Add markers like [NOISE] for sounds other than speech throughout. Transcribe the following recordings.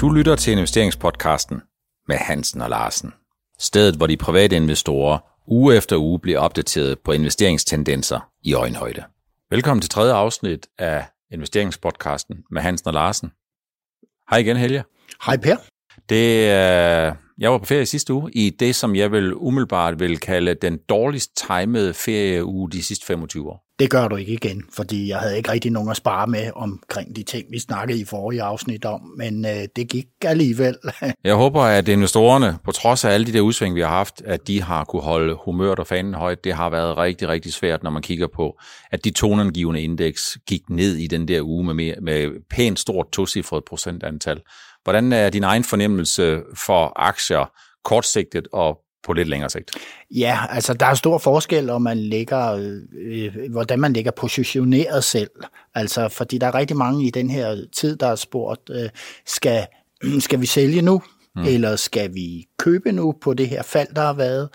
Du lytter til investeringspodcasten med Hansen og Larsen. Stedet, hvor de private investorer uge efter uge bliver opdateret på investeringstendenser i øjenhøjde. Velkommen til tredje afsnit af investeringspodcasten med Hansen og Larsen. Hej igen, Helge. Hej Per. Det, øh, jeg var på ferie sidste uge i det, som jeg vil umiddelbart vil kalde den dårligst timede ferieuge de sidste 25 år. Det gør du ikke igen, fordi jeg havde ikke rigtig nogen at spare med omkring de ting, vi snakkede i forrige afsnit om, men øh, det gik alligevel. [LAUGHS] jeg håber, at investorerne, på trods af alle de der udsving, vi har haft, at de har kunne holde humøret og fanden højt. Det har været rigtig, rigtig svært, når man kigger på, at de tonangivende indeks gik ned i den der uge med, mere, med pænt stort tocifret procentantal. Hvordan er din egen fornemmelse for aktier kortsigtet og på lidt længere sigt? Ja, altså der er stor forskel, om man ligger, øh, hvordan man ligger positioneret selv. Altså, fordi der er rigtig mange i den her tid, der har spurgt, øh, skal, [CLEARS THROAT] skal vi sælge nu? Mm. Eller skal vi købe nu på det her fald, der har været?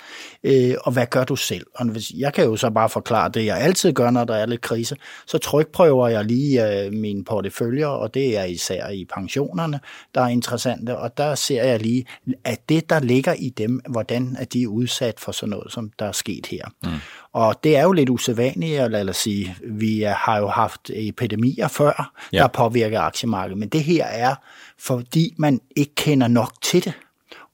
Øh, og hvad gør du selv? Og jeg kan jo så bare forklare det, jeg altid gør, når der er lidt krise. Så trykprøver jeg lige øh, mine porteføljer, og det er især i pensionerne, der er interessante. Og der ser jeg lige, at det, der ligger i dem, hvordan er de udsat for sådan noget, som der er sket her. Mm. Og det er jo lidt usædvanligt, eller lad os sige, vi har jo haft epidemier før, ja. der påvirker aktiemarkedet, men det her er, fordi man ikke kender nok til det,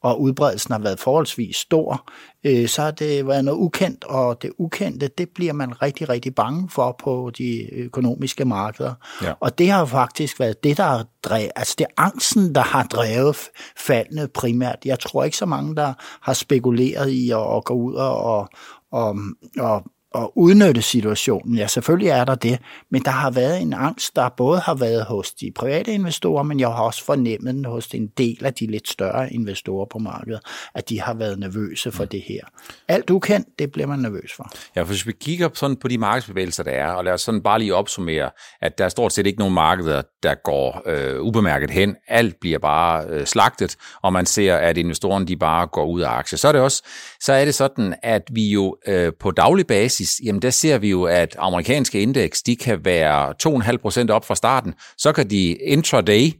og udbredelsen har været forholdsvis stor, øh, så har det været noget ukendt, og det ukendte, det bliver man rigtig, rigtig bange for på de økonomiske markeder. Ja. Og det har faktisk været det, der har drevet, altså det er angsten, der har drevet faldene primært. Jeg tror ikke så mange, der har spekuleret i at, at gå ud og, og, og at udnytte situationen. Ja, selvfølgelig er der det, men der har været en angst, der både har været hos de private investorer, men jeg har også fornemmet den hos en del af de lidt større investorer på markedet, at de har været nervøse for mm. det her. Alt ukendt, det bliver man nervøs for. Ja, for hvis vi kigger sådan på de markedsbevægelser, der er, og lad os sådan bare lige opsummere, at der er stort set ikke nogen markeder, der går øh, ubemærket hen. Alt bliver bare øh, slagtet, og man ser, at investorerne de bare går ud af aktier. Så er det også, så er det sådan, at vi jo øh, på daglig basis basis, jamen der ser vi jo, at amerikanske indeks, de kan være 2,5% op fra starten, så kan de intraday,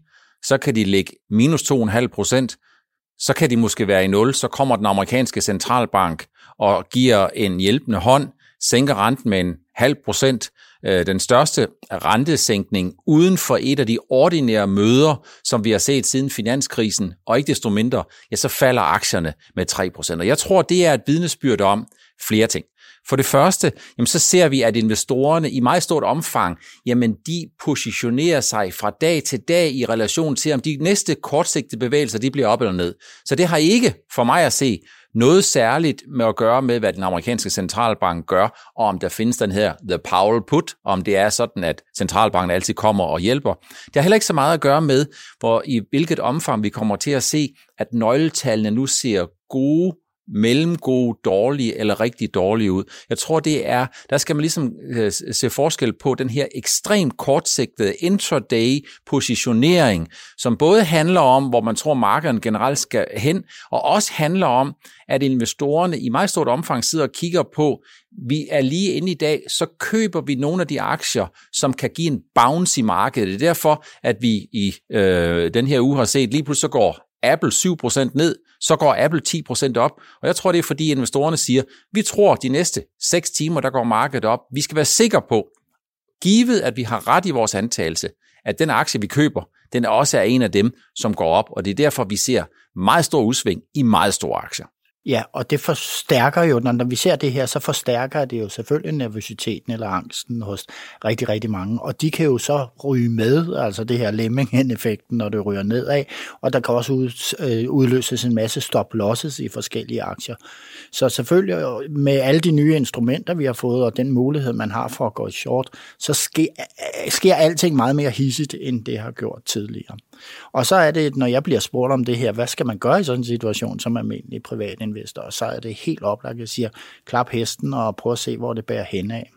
så kan de ligge minus 2,5%, så kan de måske være i 0, så kommer den amerikanske centralbank og giver en hjælpende hånd, sænker renten med en halv procent, øh, den største rentesænkning uden for et af de ordinære møder, som vi har set siden finanskrisen, og ikke desto mindre, ja, så falder aktierne med 3%. Og jeg tror, det er et vidnesbyrd om flere ting. For det første, jamen så ser vi, at investorerne i meget stort omfang, jamen de positionerer sig fra dag til dag i relation til, om de næste kortsigtede bevægelser, de bliver op eller ned. Så det har ikke, for mig at se, noget særligt med at gøre med, hvad den amerikanske centralbank gør, og om der findes den her The Powell Put, om det er sådan, at centralbanken altid kommer og hjælper. Det har heller ikke så meget at gøre med, hvor i hvilket omfang vi kommer til at se, at nøgletallene nu ser gode mellemgode, dårlige eller rigtig dårlige ud. Jeg tror, det er, der skal man ligesom øh, se forskel på den her ekstremt kortsigtede intraday positionering, som både handler om, hvor man tror, markedet generelt skal hen, og også handler om, at investorerne i meget stort omfang sidder og kigger på, vi er lige inde i dag, så køber vi nogle af de aktier, som kan give en bounce i markedet. Det er derfor, at vi i øh, den her uge har set, lige pludselig så går Apple 7% ned, så går Apple 10% op. Og jeg tror, det er fordi investorerne siger, vi tror de næste 6 timer, der går markedet op. Vi skal være sikre på, givet at vi har ret i vores antagelse, at den aktie, vi køber, den også er en af dem, som går op. Og det er derfor, vi ser meget stor udsving i meget store aktier. Ja, og det forstærker jo, når vi ser det her, så forstærker det jo selvfølgelig nervøsiteten eller angsten hos rigtig, rigtig mange. Og de kan jo så ryge med, altså det her lemmingen-effekten, når det ryger nedad. Og der kan også ud, øh, udløses en masse stop-losses i forskellige aktier. Så selvfølgelig med alle de nye instrumenter, vi har fået, og den mulighed, man har for at gå i short, så sker, øh, sker alting meget mere hissigt, end det har gjort tidligere. Og så er det, når jeg bliver spurgt om det her, hvad skal man gøre i sådan en situation som almindelig privatinvestor, så er det helt oplagt, at jeg siger, klap hesten og prøv at se, hvor det bærer hen af.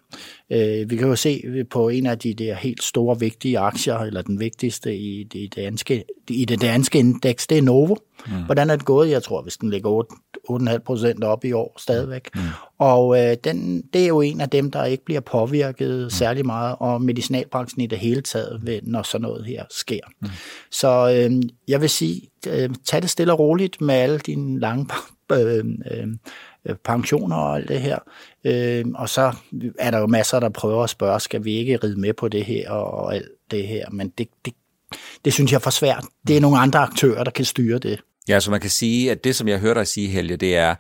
Øh, vi kan jo se på en af de der helt store, vigtige aktier, eller den vigtigste i det danske, i det danske indeks, det er Novo. Mm. Hvordan er det gået? Jeg tror, hvis den ligger 8,5 procent op i år stadigvæk. Mm. Og øh, den, det er jo en af dem, der ikke bliver påvirket mm. særlig meget, og medicinalbranchen i det hele taget, ved, når sådan noget her sker. Mm. Så øh, jeg vil sige, øh, tag det stille og roligt med alle dine lange [LAUGHS] øh, øh, Øh, pensioner og alt det her. Øh, og så er der jo masser, der prøver at spørge, skal vi ikke ride med på det her og, og alt det her, men det, det, det synes jeg er for svært. Det er nogle andre aktører, der kan styre det. Ja, så man kan sige, at det, som jeg hørte dig sige, Helge, det er,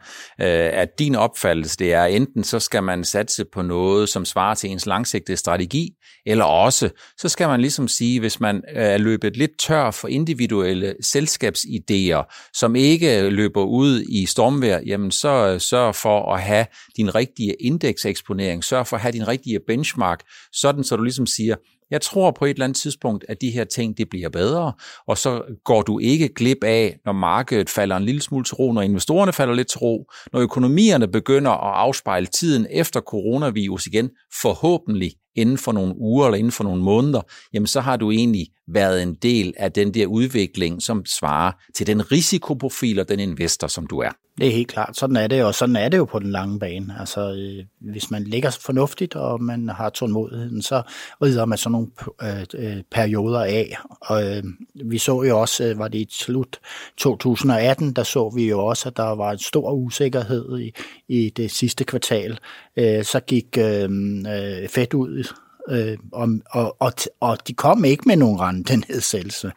øh, at din opfattelse, det er, enten så skal man satse på noget, som svarer til ens langsigtede strategi, eller også, så skal man ligesom sige, hvis man øh, er løbet lidt tør for individuelle selskabsidéer, som ikke løber ud i stormvær, jamen så sørg for at have din rigtige indekseksponering, sørg for at have din rigtige benchmark, sådan så du ligesom siger, jeg tror på et eller andet tidspunkt, at de her ting det bliver bedre, og så går du ikke glip af, når markedet falder en lille smule til ro, når investorerne falder lidt til ro, når økonomierne begynder at afspejle tiden efter coronavirus igen, forhåbentlig inden for nogle uger eller inden for nogle måneder, jamen så har du egentlig været en del af den der udvikling, som svarer til den risikoprofil og den investor, som du er. Det er helt klart. Sådan er det, og sådan er det jo på den lange bane. Altså, øh, hvis man ligger fornuftigt, og man har tålmodigheden, så rider man sådan nogle øh, øh, perioder af. Og øh, vi så jo også, øh, var det i slut 2018, der så vi jo også, at der var en stor usikkerhed i, i det sidste kvartal. Øh, så gik øh, øh Fed ud øh, og, og, og, og de kom ikke med nogen rentenedsættelse.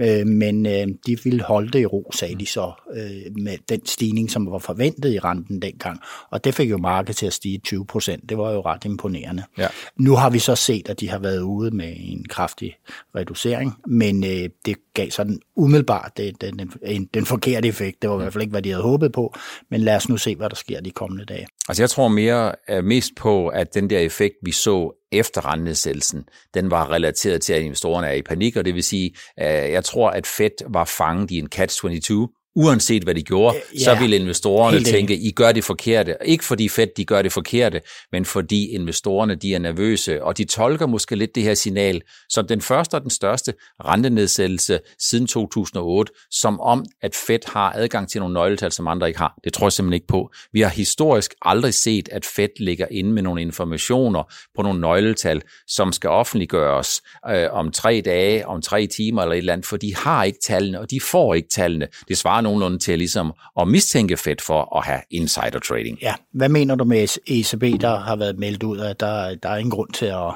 Øh, men øh, de ville holde det i ro, sagde de så, øh, med den stigning, som var forventet i renten dengang. Og det fik jo markedet til at stige 20 procent. Det var jo ret imponerende. Ja. Nu har vi så set, at de har været ude med en kraftig reducering, men øh, det gav sådan umiddelbart det, den, den, den forkerte effekt. Det var i hvert fald ikke, hvad de havde håbet på, men lad os nu se, hvad der sker de kommende dage. Altså jeg tror mere mest på, at den der effekt, vi så efter rentenedsættelsen, den var relateret til, at investorerne er i panik, og det vil sige, jeg tror, at Fed var fanget i en catch-22, uanset hvad de gjorde, ja, så vil investorerne tænke, I gør det forkerte. Ikke fordi Fed de gør det forkerte, men fordi investorerne de er nervøse, og de tolker måske lidt det her signal som den første og den største rentenedsættelse siden 2008, som om, at Fed har adgang til nogle nøgletal, som andre ikke har. Det tror jeg simpelthen ikke på. Vi har historisk aldrig set, at Fed ligger inde med nogle informationer på nogle nøgletal, som skal offentliggøres øh, om tre dage, om tre timer eller et eller andet, for de har ikke tallene, og de får ikke tallene. Det svarer nogenlunde til ligesom at mistænke Fed for at have insider trading. Ja, hvad mener du med ECB, der har været meldt ud, at der, der er ingen grund til at,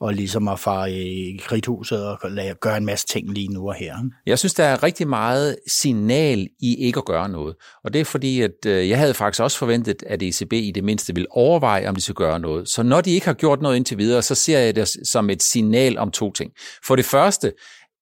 og ligesom at fare i kridthuset og gøre en masse ting lige nu og her. Jeg synes, der er rigtig meget signal i ikke at gøre noget. Og det er fordi, at øh, jeg havde faktisk også forventet, at ECB i det mindste vil overveje, om de skal gøre noget. Så når de ikke har gjort noget indtil videre, så ser jeg det som et signal om to ting. For det første,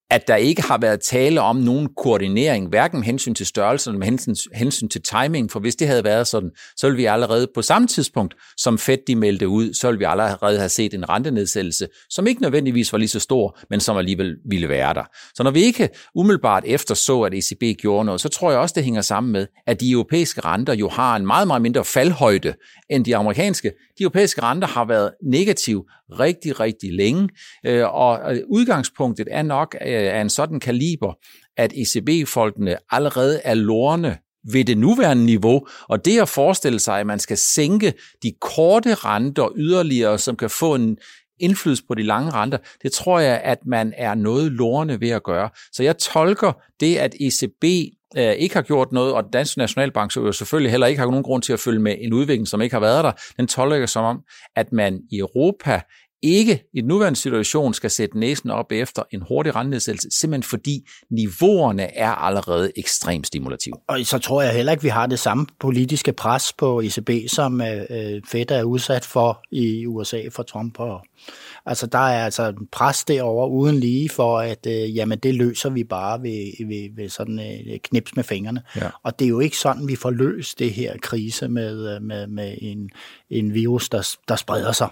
at der ikke har været tale om nogen koordinering, hverken med hensyn til størrelsen eller med hensyn, hensyn til timing, for hvis det havde været sådan, så ville vi allerede på samme tidspunkt, som Fed de meldte ud, så ville vi allerede have set en rentenedsættelse, som ikke nødvendigvis var lige så stor, men som alligevel ville være der. Så når vi ikke umiddelbart efter så, at ECB gjorde noget, så tror jeg også, det hænger sammen med, at de europæiske renter jo har en meget, meget mindre faldhøjde end de amerikanske. De europæiske renter har været negative rigtig, rigtig længe, øh, og øh, udgangspunktet er nok øh, Øh, af en sådan kaliber, at ECB-folkene allerede er lorne ved det nuværende niveau, og det at forestille sig, at man skal sænke de korte renter yderligere, som kan få en indflydelse på de lange renter, det tror jeg, at man er noget lorne ved at gøre. Så jeg tolker det, at ECB øh, ikke har gjort noget, og Dansk Nationalbank så jo selvfølgelig heller ikke har nogen grund til at følge med en udvikling, som ikke har været der, den tolker som om, at man i Europa ikke i den nuværende situation skal sætte næsen op efter en hurtig rentenedsættelse, simpelthen fordi niveauerne er allerede ekstremt stimulative. Og så tror jeg heller ikke, vi har det samme politiske pres på ECB, som øh, Fed er udsat for i USA for Trump. Og, altså der er altså pres derover uden lige for, at øh, jamen, det løser vi bare ved, ved, ved sådan øh, knips med fingrene. Ja. Og det er jo ikke sådan, vi får løst det her krise med, med, med en, en virus, der, der spreder sig.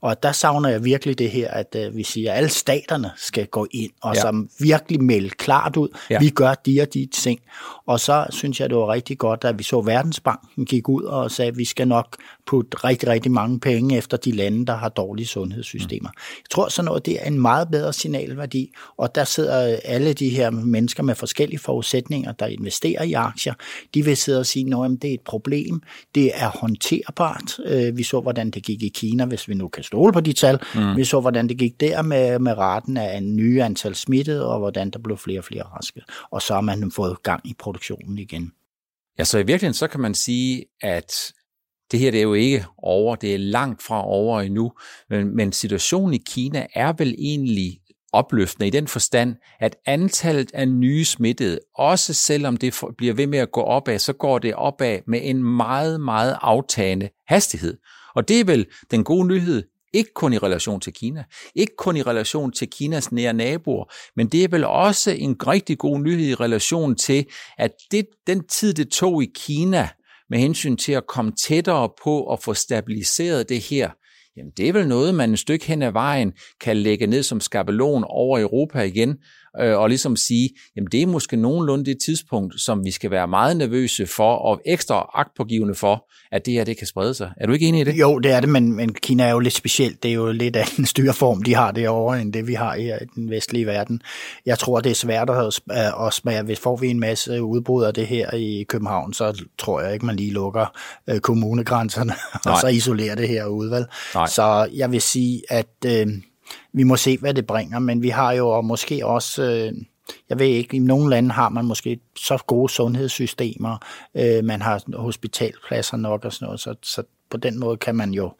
Og der savner jeg virkelig det her, at uh, vi siger, at alle staterne skal gå ind og ja. som virkelig melde klart ud, ja. vi gør de og de ting. Og så synes jeg, det var rigtig godt, at vi så Verdensbanken gik ud og sagde, at vi skal nok putte rigtig, rigtig mange penge efter de lande, der har dårlige sundhedssystemer. Mm. Jeg tror sådan noget, det er en meget bedre signalværdi, og der sidder alle de her mennesker med forskellige forudsætninger, der investerer i aktier, de vil sidde og sige, at det er et problem, det er håndterbart. Øh, vi så, hvordan det gik i Kina, hvis vi nu kan stole på de tal. Mm. Vi så, hvordan det gik der med, med raten af en nye antal smittede, og hvordan der blev flere og flere raske. Og så har man fået gang i produktionen igen. Ja, så i virkeligheden så kan man sige, at det her det er jo ikke over, det er langt fra over endnu, men, men situationen i Kina er vel egentlig opløftende i den forstand, at antallet af nye smittede, også selvom det bliver ved med at gå opad, så går det opad med en meget, meget aftagende hastighed. Og det er vel den gode nyhed, ikke kun i relation til Kina, ikke kun i relation til Kinas nære naboer, men det er vel også en rigtig god nyhed i relation til, at det, den tid, det tog i Kina med hensyn til at komme tættere på at få stabiliseret det her, jamen det er vel noget, man et stykke hen ad vejen kan lægge ned som skabelon over Europa igen, øh, og ligesom sige, jamen det er måske nogenlunde det tidspunkt, som vi skal være meget nervøse for, og ekstra agtpågivende for, at det her det kan sprede sig. Er du ikke enig i det? Jo, det er det, men, men Kina er jo lidt specielt. Det er jo lidt af en styreform, de har derovre, end det vi har i den vestlige verden. Jeg tror, det er svært at smage. Hvis får vi en masse udbrud af det her i København, så tror jeg ikke, man lige lukker øh, kommunegrænserne, Nej. og så isolerer det her udvalg. Nej. Så jeg vil sige, at øh, vi må se, hvad det bringer, men vi har jo måske også... Øh, jeg ved ikke, i nogle lande har man måske så gode sundhedssystemer, øh, man har hospitalpladser nok og sådan noget, så, så på den måde kan man jo,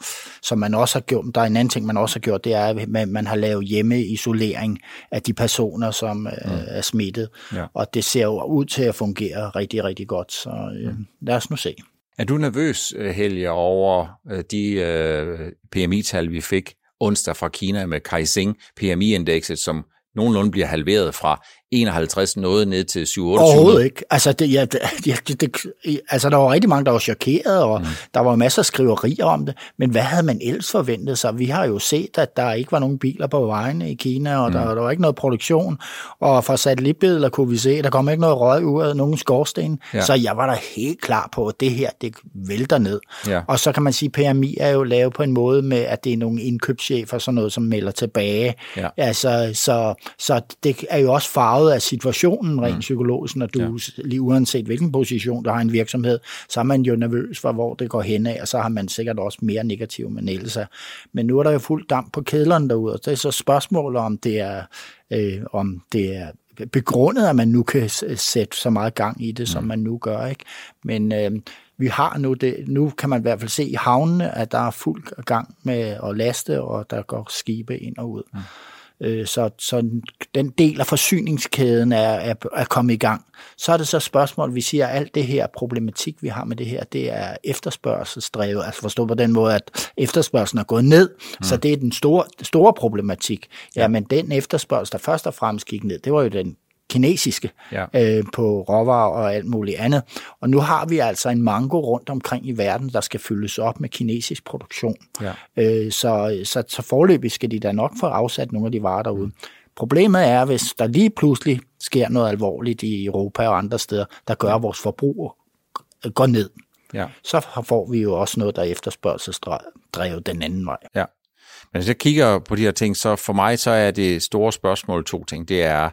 som man også har gjort, der er en anden ting, man også har gjort, det er, at man har lavet hjemmeisolering af de personer, som øh, mm. er smittet, ja. og det ser jo ud til at fungere rigtig, rigtig godt, så øh, mm. lad os nu se. Er du nervøs, Helge, over de øh, PMI-tal, vi fik onsdag fra Kina med Kaising PMI-indekset, som nogenlunde bliver halveret fra 51 noget ned til 7 Overhovedet ikke. Altså, det, ja, det, det, det, altså, der var rigtig mange, der var chokeret, og mm. der var masser af skriverier om det, men hvad havde man ellers forventet sig? Vi har jo set, at der ikke var nogen biler på vejene i Kina, og mm. der, der var ikke noget produktion, og fra satellitbilleder kunne vi se, at der kom ikke noget røg ud af nogen skorsten, ja. så jeg var da helt klar på, at det her, det vælter ned. Ja. Og så kan man sige, at PMI er jo lavet på en måde med, at det er nogle indkøbschefer, sådan noget, som melder tilbage. Ja. Altså, så, så det er jo også farvet farvet af situationen rent mm. psykologisk, når du, ja. lige uanset hvilken position du har en virksomhed, så er man jo nervøs for, hvor det går hen af, og så har man sikkert også mere negativ manelse. Men nu er der jo fuld damp på kedlerne derude, og det er så spørgsmålet, om det er, øh, om det er begrundet, at man nu kan sætte så meget gang i det, mm. som man nu gør. ikke. Men øh, vi har nu det, nu kan man i hvert fald se i havnene, at der er fuld gang med at laste, og der går skibe ind og ud. Mm. Øh, så, så den del af forsyningskæden er, er, er kommet i gang. Så er det så spørgsmål, vi siger, at alt det her problematik, vi har med det her, det er efterspørgselsdrevet. Altså forstå på den måde, at efterspørgselen er gået ned, mm. så det er den store, store problematik. Ja, ja, men den efterspørgsel, der først og fremmest gik ned, det var jo den kinesiske ja. øh, på råvarer og alt muligt andet. Og nu har vi altså en mango rundt omkring i verden, der skal fyldes op med kinesisk produktion. Ja. Øh, så, så, så forløbig skal de da nok få afsat nogle af de varer derude. Problemet er, hvis der lige pludselig sker noget alvorligt i Europa og andre steder, der gør, at vores forbrug går ned. Ja. Så får vi jo også noget, der er efterspørgselsdrevet den anden vej. Ja. Men hvis jeg kigger på de her ting, så for mig så er det store spørgsmål to ting. Det er,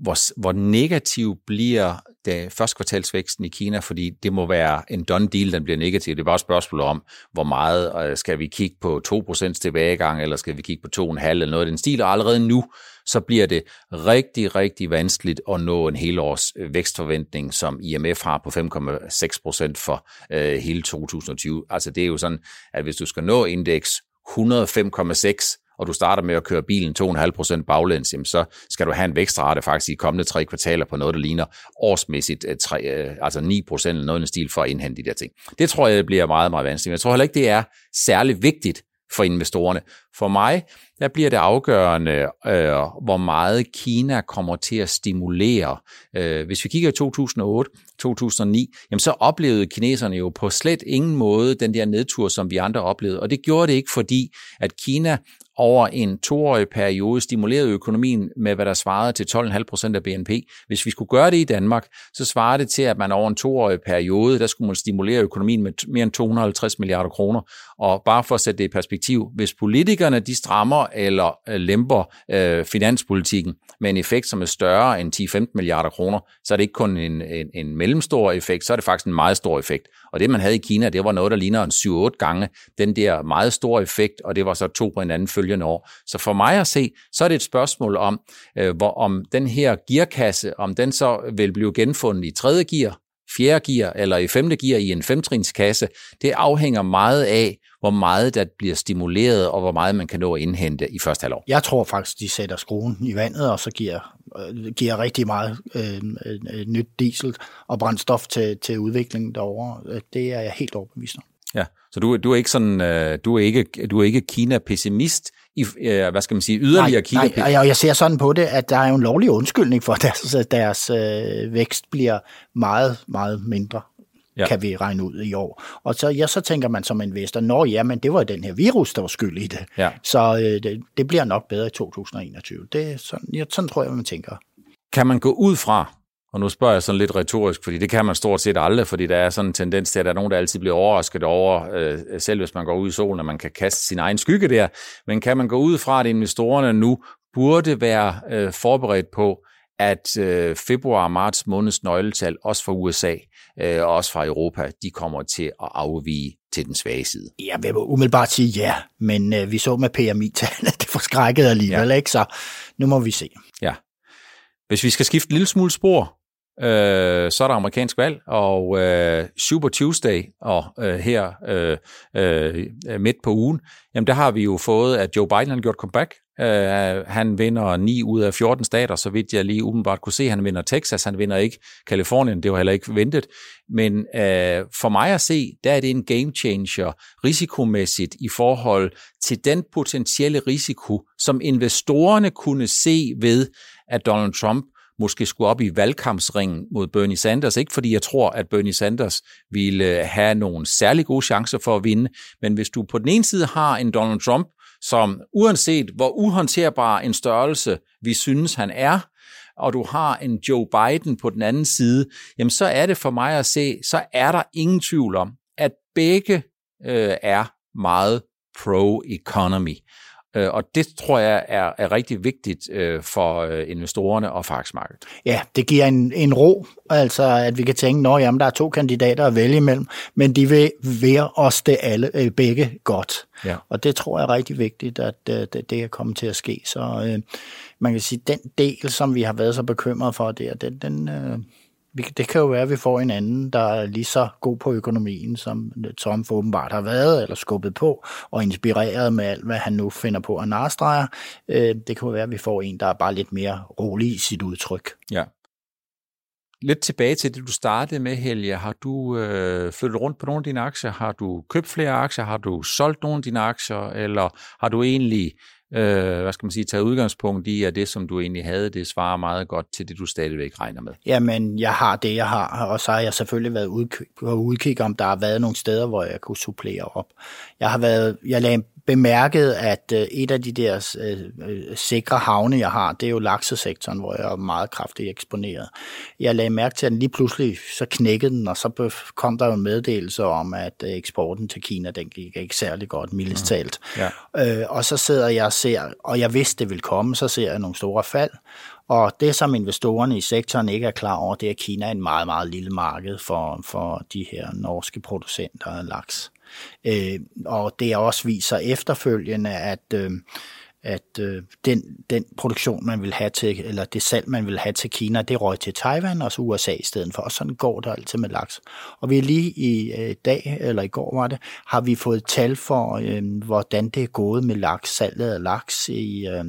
hvor, hvor negativ bliver det første kvartalsvæksten i Kina, fordi det må være en done deal, den bliver negativ. Det er bare et spørgsmål om, hvor meget skal vi kigge på 2% tilbagegang, eller skal vi kigge på 2,5 eller noget af den stil, og allerede nu, så bliver det rigtig, rigtig vanskeligt at nå en helårs øh, vækstforventning, som IMF har på 5,6% for øh, hele 2020. Altså det er jo sådan, at hvis du skal nå indeks 105,6, og du starter med at køre bilen 2,5% baglæns, jamen så skal du have en vækstrate faktisk i de kommende tre kvartaler på noget, der ligner årsmæssigt øh, 3, øh, altså 9% eller noget i stil for at indhente de der ting. Det tror jeg bliver meget, meget vanskeligt. Men jeg tror heller ikke, det er særlig vigtigt for investorerne. For mig, der bliver det afgørende, øh, hvor meget Kina kommer til at stimulere. Øh, hvis vi kigger i 2008, 2009, jamen så oplevede kineserne jo på slet ingen måde den der nedtur, som vi andre oplevede. Og det gjorde det ikke, fordi at Kina over en toårig periode stimulerede økonomien med, hvad der svarede til 12,5 procent af BNP. Hvis vi skulle gøre det i Danmark, så svarede det til, at man over en toårig periode, der skulle man stimulere økonomien med mere end 250 milliarder kroner. Og bare for at sætte det i perspektiv, hvis politikerne de strammer eller øh, lemper øh, finanspolitikken med en effekt, som er større end 10-15 milliarder kroner, så er det ikke kun en, en, en mellemstor effekt, så er det faktisk en meget stor effekt. Og det, man havde i Kina, det var noget, der ligner en 7-8 gange den der meget store effekt, og det var så to på hinanden følgende år. Så for mig at se, så er det et spørgsmål om, øh, hvor, om den her gearkasse, om den så vil blive genfundet i tredje gear, fjerde gear eller i femte gear i en femtrinskasse, det afhænger meget af, hvor meget der bliver stimuleret, og hvor meget man kan nå at indhente i første halvår. Jeg tror faktisk, de sætter skruen i vandet, og så giver, øh, giver rigtig meget øh, øh, nyt diesel og brændstof til, til udviklingen derovre. Øh, det er jeg helt overbevist om. Ja, så du, du er ikke sådan, øh, du er ikke, du er ikke Kina-pessimist, i, øh, hvad skal man sige, yderligere nej, Kina. Nej, og jeg ser sådan på det, at der er jo en lovlig undskyldning for, at deres, deres øh, vækst bliver meget, meget mindre ja. kan vi regne ud i år. Og så, ja, så tænker man som investor, nå ja, men det var den her virus, der var skyld i det. Ja. Så øh, det, det bliver nok bedre i 2021. Det er sådan, ja, sådan tror jeg, man tænker. Kan man gå ud fra, og nu spørger jeg sådan lidt retorisk, fordi det kan man stort set aldrig, fordi der er sådan en tendens til, at der er nogen, der altid bliver overrasket over, øh, selv hvis man går ud i solen, at man kan kaste sin egen skygge der. Men kan man gå ud fra, at investorerne nu burde være øh, forberedt på, at øh, februar og marts måneds nøgletal, også fra USA øh, og også fra Europa, de kommer til at afvige til den svage side. Jeg vil umiddelbart sige ja, men øh, vi så med PMI-tallene, [LAUGHS] det forskrækkede alligevel, ja. ikke? så nu må vi se. Ja. Hvis vi skal skifte en lille smule spor, øh, så er der amerikansk valg, og øh, Super Tuesday, og øh, her øh, øh, midt på ugen, jamen der har vi jo fået, at Joe Biden har gjort comeback. Øh, han vinder 9 ud af 14 stater, så vidt jeg lige umiddelbart kunne se. Han vinder Texas, han vinder ikke Kalifornien, det var heller ikke ventet. Men øh, for mig at se, der er det en game changer risikomæssigt i forhold til den potentielle risiko, som investorerne kunne se ved, at Donald Trump måske skulle op i valgkampsringen mod Bernie Sanders. Ikke fordi jeg tror, at Bernie Sanders ville øh, have nogle særlig gode chancer for at vinde, men hvis du på den ene side har en Donald Trump, som uanset hvor uhåndterbar en størrelse vi synes han er, og du har en Joe Biden på den anden side, jamen så er det for mig at se, så er der ingen tvivl om, at begge øh, er meget pro-economy. Øh, og det tror jeg er, er rigtig vigtigt øh, for øh, investorerne og for aktiemarkedet. Ja, det giver en, en ro, altså at vi kan tænke, at der er to kandidater at vælge imellem, men de vil være os det alle, øh, begge godt. Ja. Og det tror jeg er rigtig vigtigt, at øh, det, det er kommet til at ske. Så øh, man kan sige, den del, som vi har været så bekymret for, det, den, den, øh, det kan jo være, at vi får en anden, der er lige så god på økonomien, som Tom for åbenbart har været, eller skubbet på, og inspireret med alt, hvad han nu finder på at narstreger. Øh, det kan jo være, at vi får en, der er bare lidt mere rolig i sit udtryk. Ja. Lidt tilbage til det, du startede med, Helge. Har du øh, flyttet rundt på nogle af dine aktier? Har du købt flere aktier? Har du solgt nogle af dine aktier? Eller har du egentlig øh, hvad skal man sige, taget udgangspunkt i, at det, som du egentlig havde, det svarer meget godt til det, du stadigvæk regner med? Jamen, jeg har det, jeg har, og så har jeg selvfølgelig været udkig, udkig om, der har været nogle steder, hvor jeg kunne supplere op. Jeg har været, jeg lagde bemærket, at øh, et af de der øh, øh, sikre havne, jeg har, det er jo laksesektoren, hvor jeg er meget kraftigt eksponeret. Jeg lagde mærke til, at den lige pludselig så knækkede den, og så kom der jo en meddelelse om, at eksporten til Kina, den gik ikke særlig godt, mildest mm. talt. Ja. Øh, og så sidder jeg og ser, og jeg vidste, det ville komme, så ser jeg nogle store fald, og det, som investorerne i sektoren ikke er klar over, det er, at Kina er en meget, meget lille marked for, for de her norske producenter af laks. Øh, og det er også viser efterfølgende, at, øh, at øh, den, den produktion, man vil have til, eller det salg, man vil have til Kina, det røg til Taiwan og så USA i stedet for. Og sådan går det altid med laks. Og vi lige i øh, dag, eller i går var det, har vi fået tal for, øh, hvordan det er gået med laks, salget af laks i, øh,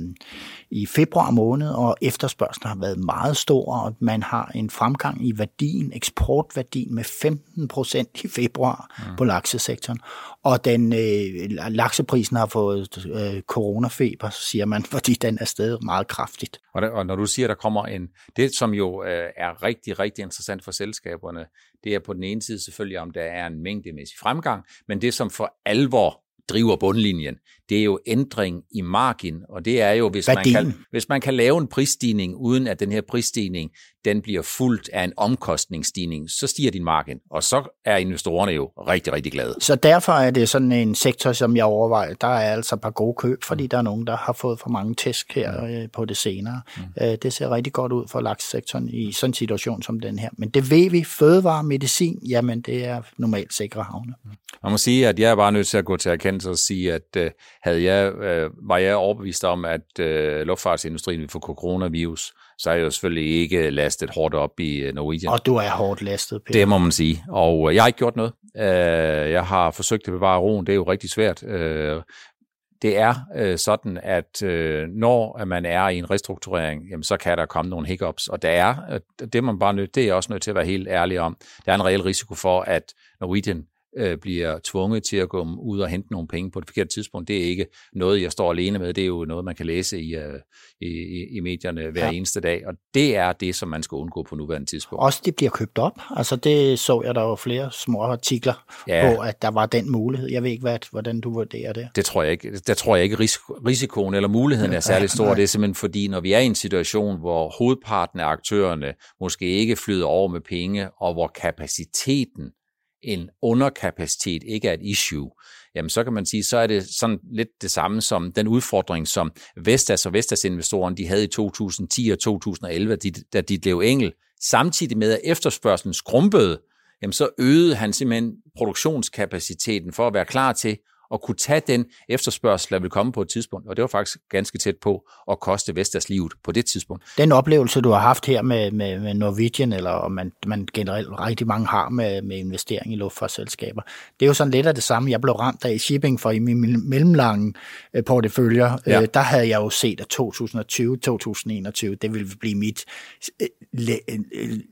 i februar måned, og efterspørgselen har været meget stor, og man har en fremgang i værdien, eksportværdien med 15 procent i februar mm. på laksesektoren. og den øh, lakseprisen har fået øh, coronafeber, siger man, [LAUGHS] fordi den er steget meget kraftigt. Og, der, og når du siger, der kommer en, det som jo øh, er rigtig, rigtig interessant for selskaberne, det er på den ene side selvfølgelig, om der er en mængdemæssig fremgang, men det som for alvor driver bundlinjen, det er jo ændring i margin, og det er jo, hvis man, kan, hvis man kan lave en prisstigning, uden at den her prisstigning, den bliver fuldt af en omkostningsstigning, så stiger din margin, og så er investorerne jo rigtig, rigtig glade. Så derfor er det sådan en sektor, som jeg overvejer, der er altså et par gode køb, fordi mm. der er nogen, der har fået for mange tæsk her mm. Øh, på det senere. Mm. Øh, det ser rigtig godt ud for lakssektoren i sådan en situation som den her. Men det ved vi, fødevare, medicin, jamen det er normalt sikre havne. Mm. Man må sige, at jeg er bare nødt til at gå til erkendelse og sige, at øh, havde jeg, øh, var jeg overbevist om, at øh, luftfartsindustrien ville få coronavirus, så er jeg jo selvfølgelig ikke lastet hårdt op i øh, Norwegian. Og du er hårdt lastet, Peter. Det må man sige. Og øh, jeg har ikke gjort noget. Øh, jeg har forsøgt at bevare roen. Det er jo rigtig svært. Øh, det er øh, sådan, at øh, når man er i en restrukturering, jamen, så kan der komme nogle hiccups, og der er, øh, det man bare nødt, det er også nødt til at være helt ærlig om, der er en reel risiko for, at Norwegian øh, bliver tvunget til at gå ud og hente nogle penge på et forkert tidspunkt. Det er ikke noget, jeg står alene med. Det er jo noget, man kan læse i, øh, i, i medierne hver ja. eneste dag. Og det er det, som man skal undgå på nuværende tidspunkt. Også det bliver købt op. Altså det så jeg, der var flere små artikler ja. på, at der var den mulighed. Jeg ved ikke, hvad, hvordan du vurderer det. Det tror jeg ikke. Der tror jeg ikke, risikoen eller muligheden er særlig stor. Det er simpelthen fordi, når vi er i en situation, hvor hovedparten af aktørerne måske ikke flyder over med penge, og hvor kapaciteten en underkapacitet ikke er et issue, jamen så kan man sige, så er det sådan lidt det samme som den udfordring, som Vestas og Vestas-investorerne de havde i 2010 og 2011, da de blev engel, samtidig med at efterspørgselen skrumpede, jamen så øgede han simpelthen produktionskapaciteten for at være klar til at kunne tage den efterspørgsel, der vil komme på et tidspunkt. Og det var faktisk ganske tæt på at koste Vestas livet på det tidspunkt. Den oplevelse, du har haft her med, med, med Norwegian, eller man, man generelt rigtig mange har med, med investering i luftfartsselskaber, det er jo sådan lidt af det samme, jeg blev ramt af shipping for i min mellemlange øh, porteføljer. Ja. Øh, der havde jeg jo set, at 2020-2021, det ville blive mit øh,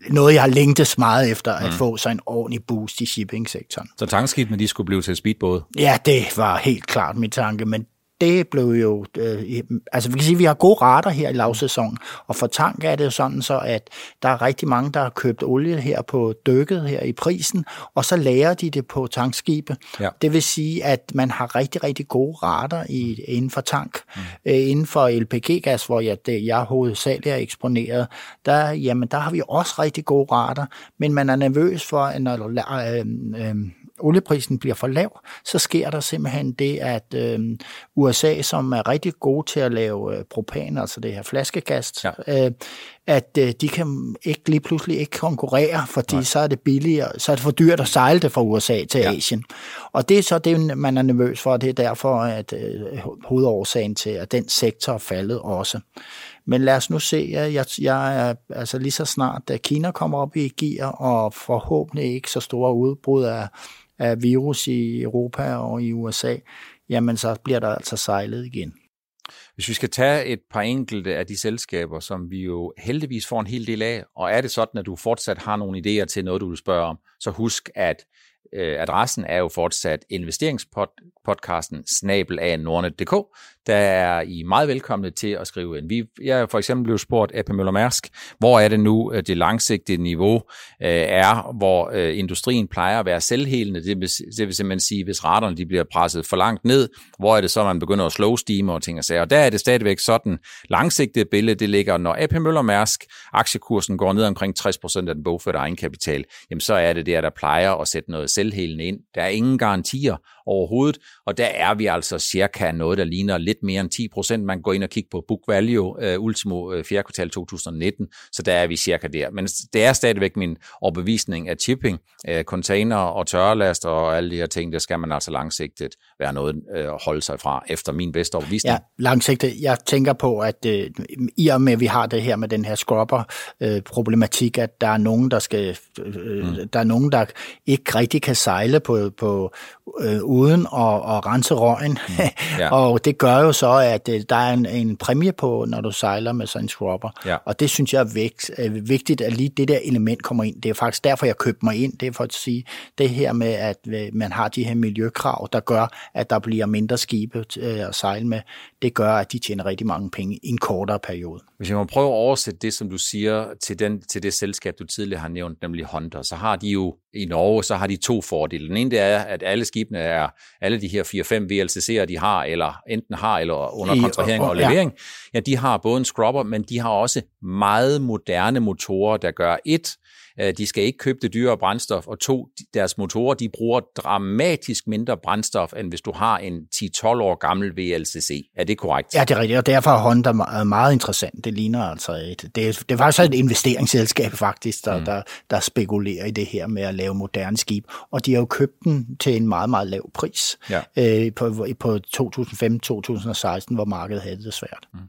noget, jeg har længtes meget efter at mm. få så en ordentlig boost i shippingsektoren. Så tankskibene, de skulle blive til speedbåde? Ja, det var helt klart min tanke, men det blev jo, øh, altså vi kan sige, at vi har gode rater her i lavsæsonen, og for tank er det jo sådan så, at der er rigtig mange, der har købt olie her på dykket her i prisen, og så lærer de det på tankskibe. Ja. Det vil sige, at man har rigtig, rigtig gode rater i, inden for tank. Mm. Øh, inden for LPG-gas, hvor jeg, det, jeg hovedsageligt er eksponeret, der, jamen, der har vi også rigtig gode rater, men man er nervøs for, at når øh, øh, olieprisen bliver for lav, så sker der simpelthen det, at øh, USA, som er rigtig gode til at lave øh, propan, altså det her flaskegas, ja. øh, at øh, de kan ikke lige pludselig ikke konkurrere, fordi Nej. så er det billigere, så er det for dyrt at sejle det fra USA til ja. Asien. Og det er så det, man er nervøs for, og det er derfor, at øh, hovedårsagen til, at den sektor er faldet også. Men lad os nu se, jeg, jeg er altså lige så snart, da Kina kommer op i gear, og forhåbentlig ikke så store udbrud af af virus i Europa og i USA, jamen så bliver der altså sejlet igen. Hvis vi skal tage et par enkelte af de selskaber, som vi jo heldigvis får en hel del af, og er det sådan, at du fortsat har nogle idéer til noget, du vil spørge om, så husk, at øh, adressen er jo fortsat investeringspodcasten snabel af nordnet.dk der er I meget velkomne til at skrive ind. Vi, jeg er for eksempel blevet spurgt af Møller Mærsk, hvor er det nu, øh, det langsigtede niveau øh, er, hvor øh, industrien plejer at være selvhelende. Det vil, det vil simpelthen sige, hvis raterne de bliver presset for langt ned, hvor er det så, man begynder at slå stime og ting og sager. Og der er det stadigvæk sådan, langsigtede billede, det ligger, når AP Møller Mærsk aktiekursen går ned omkring 60% af den bogførte egenkapital, jamen så er det der, der plejer at sætte noget selvhelende ind. Der er ingen garantier overhovedet, og der er vi altså cirka noget, der ligner lidt mere end 10 procent. Man går ind og kigger på book value uh, ultimo uh, fjerde kvartal 2019, så der er vi cirka der. Men det er stadigvæk min overbevisning, at shipping, uh, container og tørrelast og alle de her ting, der skal man altså langsigtet være noget at uh, holde sig fra, efter min bedste overbevisning. Ja, langsigtet. Jeg tænker på, at uh, i og med, at vi har det her med den her scrubber-problematik, uh, at der er nogen, der skal, uh, mm. der er nogen, der ikke rigtig kan sejle på, på øh, uden at, at rense røgen. Mm. [LAUGHS] Ja. og det gør jo så, at øh, der er en, en præmie på, når du sejler med sådan en scrubber. Ja. Og det synes jeg er vægt, øh, vigtigt, at lige det der element kommer ind. Det er faktisk derfor, jeg købte mig ind. Det er for at sige, det her med, at øh, man har de her miljøkrav, der gør, at der bliver mindre skibe at sejle med, det gør, at de tjener rigtig mange penge i en kortere periode. Hvis jeg må prøve at oversætte det, som du siger, til, den, til det selskab, du tidligere har nævnt, nemlig Honda, så har de jo i Norge, så har de to fordele. Den ene det er, at alle skibene er, alle de her 4-5 VLCC'er, de har, eller enten har, eller under kontrahering og, levering, ja. ja, de har både en scrubber, men de har også meget moderne motorer, der gør et, de skal ikke købe det dyre brændstof, og to, deres motorer, de bruger dramatisk mindre brændstof, end hvis du har en 10-12 år gammel VLCC. Er det korrekt? Ja, det er rigtigt, og derfor er Honda meget interessant. Det ligner altså et, det, det er faktisk et investeringsselskab faktisk, der, mm. der, der spekulerer i det her med at lave moderne skib, og de har jo købt den til en meget, meget lav pris ja. øh, på, på 2015-2016, hvor markedet havde det svært. Mm.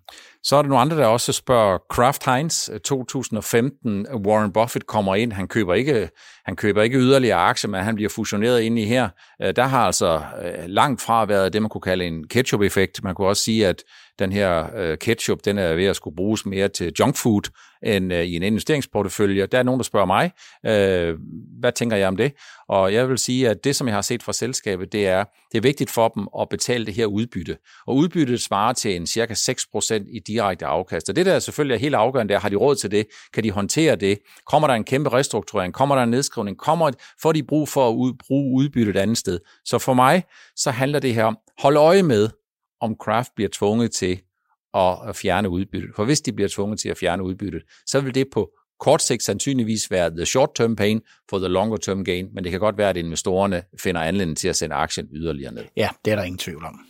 Så er der nogle andre, der også spørger, Kraft Heinz 2015, Warren Buffett kommer ind, han køber ikke, han køber ikke yderligere aktier, men han bliver fusioneret ind i her. Øh, der har altså øh, langt fra været det, man kunne kalde en ketchup-effekt. Man kunne også sige, at den her øh, ketchup, den er ved at skulle bruges mere til junk food end øh, i en investeringsportefølje. Der er nogen, der spørger mig, øh, hvad tænker jeg om det? Og jeg vil sige, at det, som jeg har set fra selskabet, det er, det er vigtigt for dem at betale det her udbytte. Og udbyttet svarer til en cirka 6% i direkte afkast. Og det, der selvfølgelig er helt afgørende, der er, har de råd til det? Kan de håndtere det? Kommer der en kæmpe restrukturering? Kommer der en nedskrivning? Kommer, får de brug for at ud, bruge udbyttet et andet sted? Så for mig, så handler det her om, hold øje med, om Kraft bliver tvunget til at fjerne udbyttet. For hvis de bliver tvunget til at fjerne udbyttet, så vil det på kort sigt sandsynligvis være the short-term pain for the longer-term gain, men det kan godt være, at investorerne finder anledning til at sende aktien yderligere ned. Ja, det er der ingen tvivl om.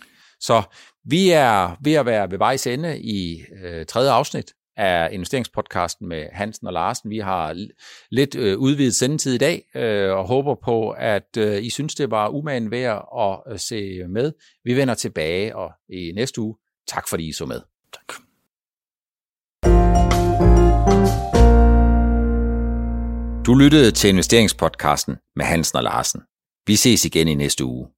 Så vi er ved at være ved vejs ende i øh, tredje afsnit af investeringspodcasten med Hansen og Larsen. Vi har lidt øh, udvidet sendetid i dag, øh, og håber på, at øh, I synes, det var umagen værd at øh, se med. Vi vender tilbage og i næste uge. Tak fordi I så med. Tak. Du lyttede til investeringspodcasten med Hansen og Larsen. Vi ses igen i næste uge.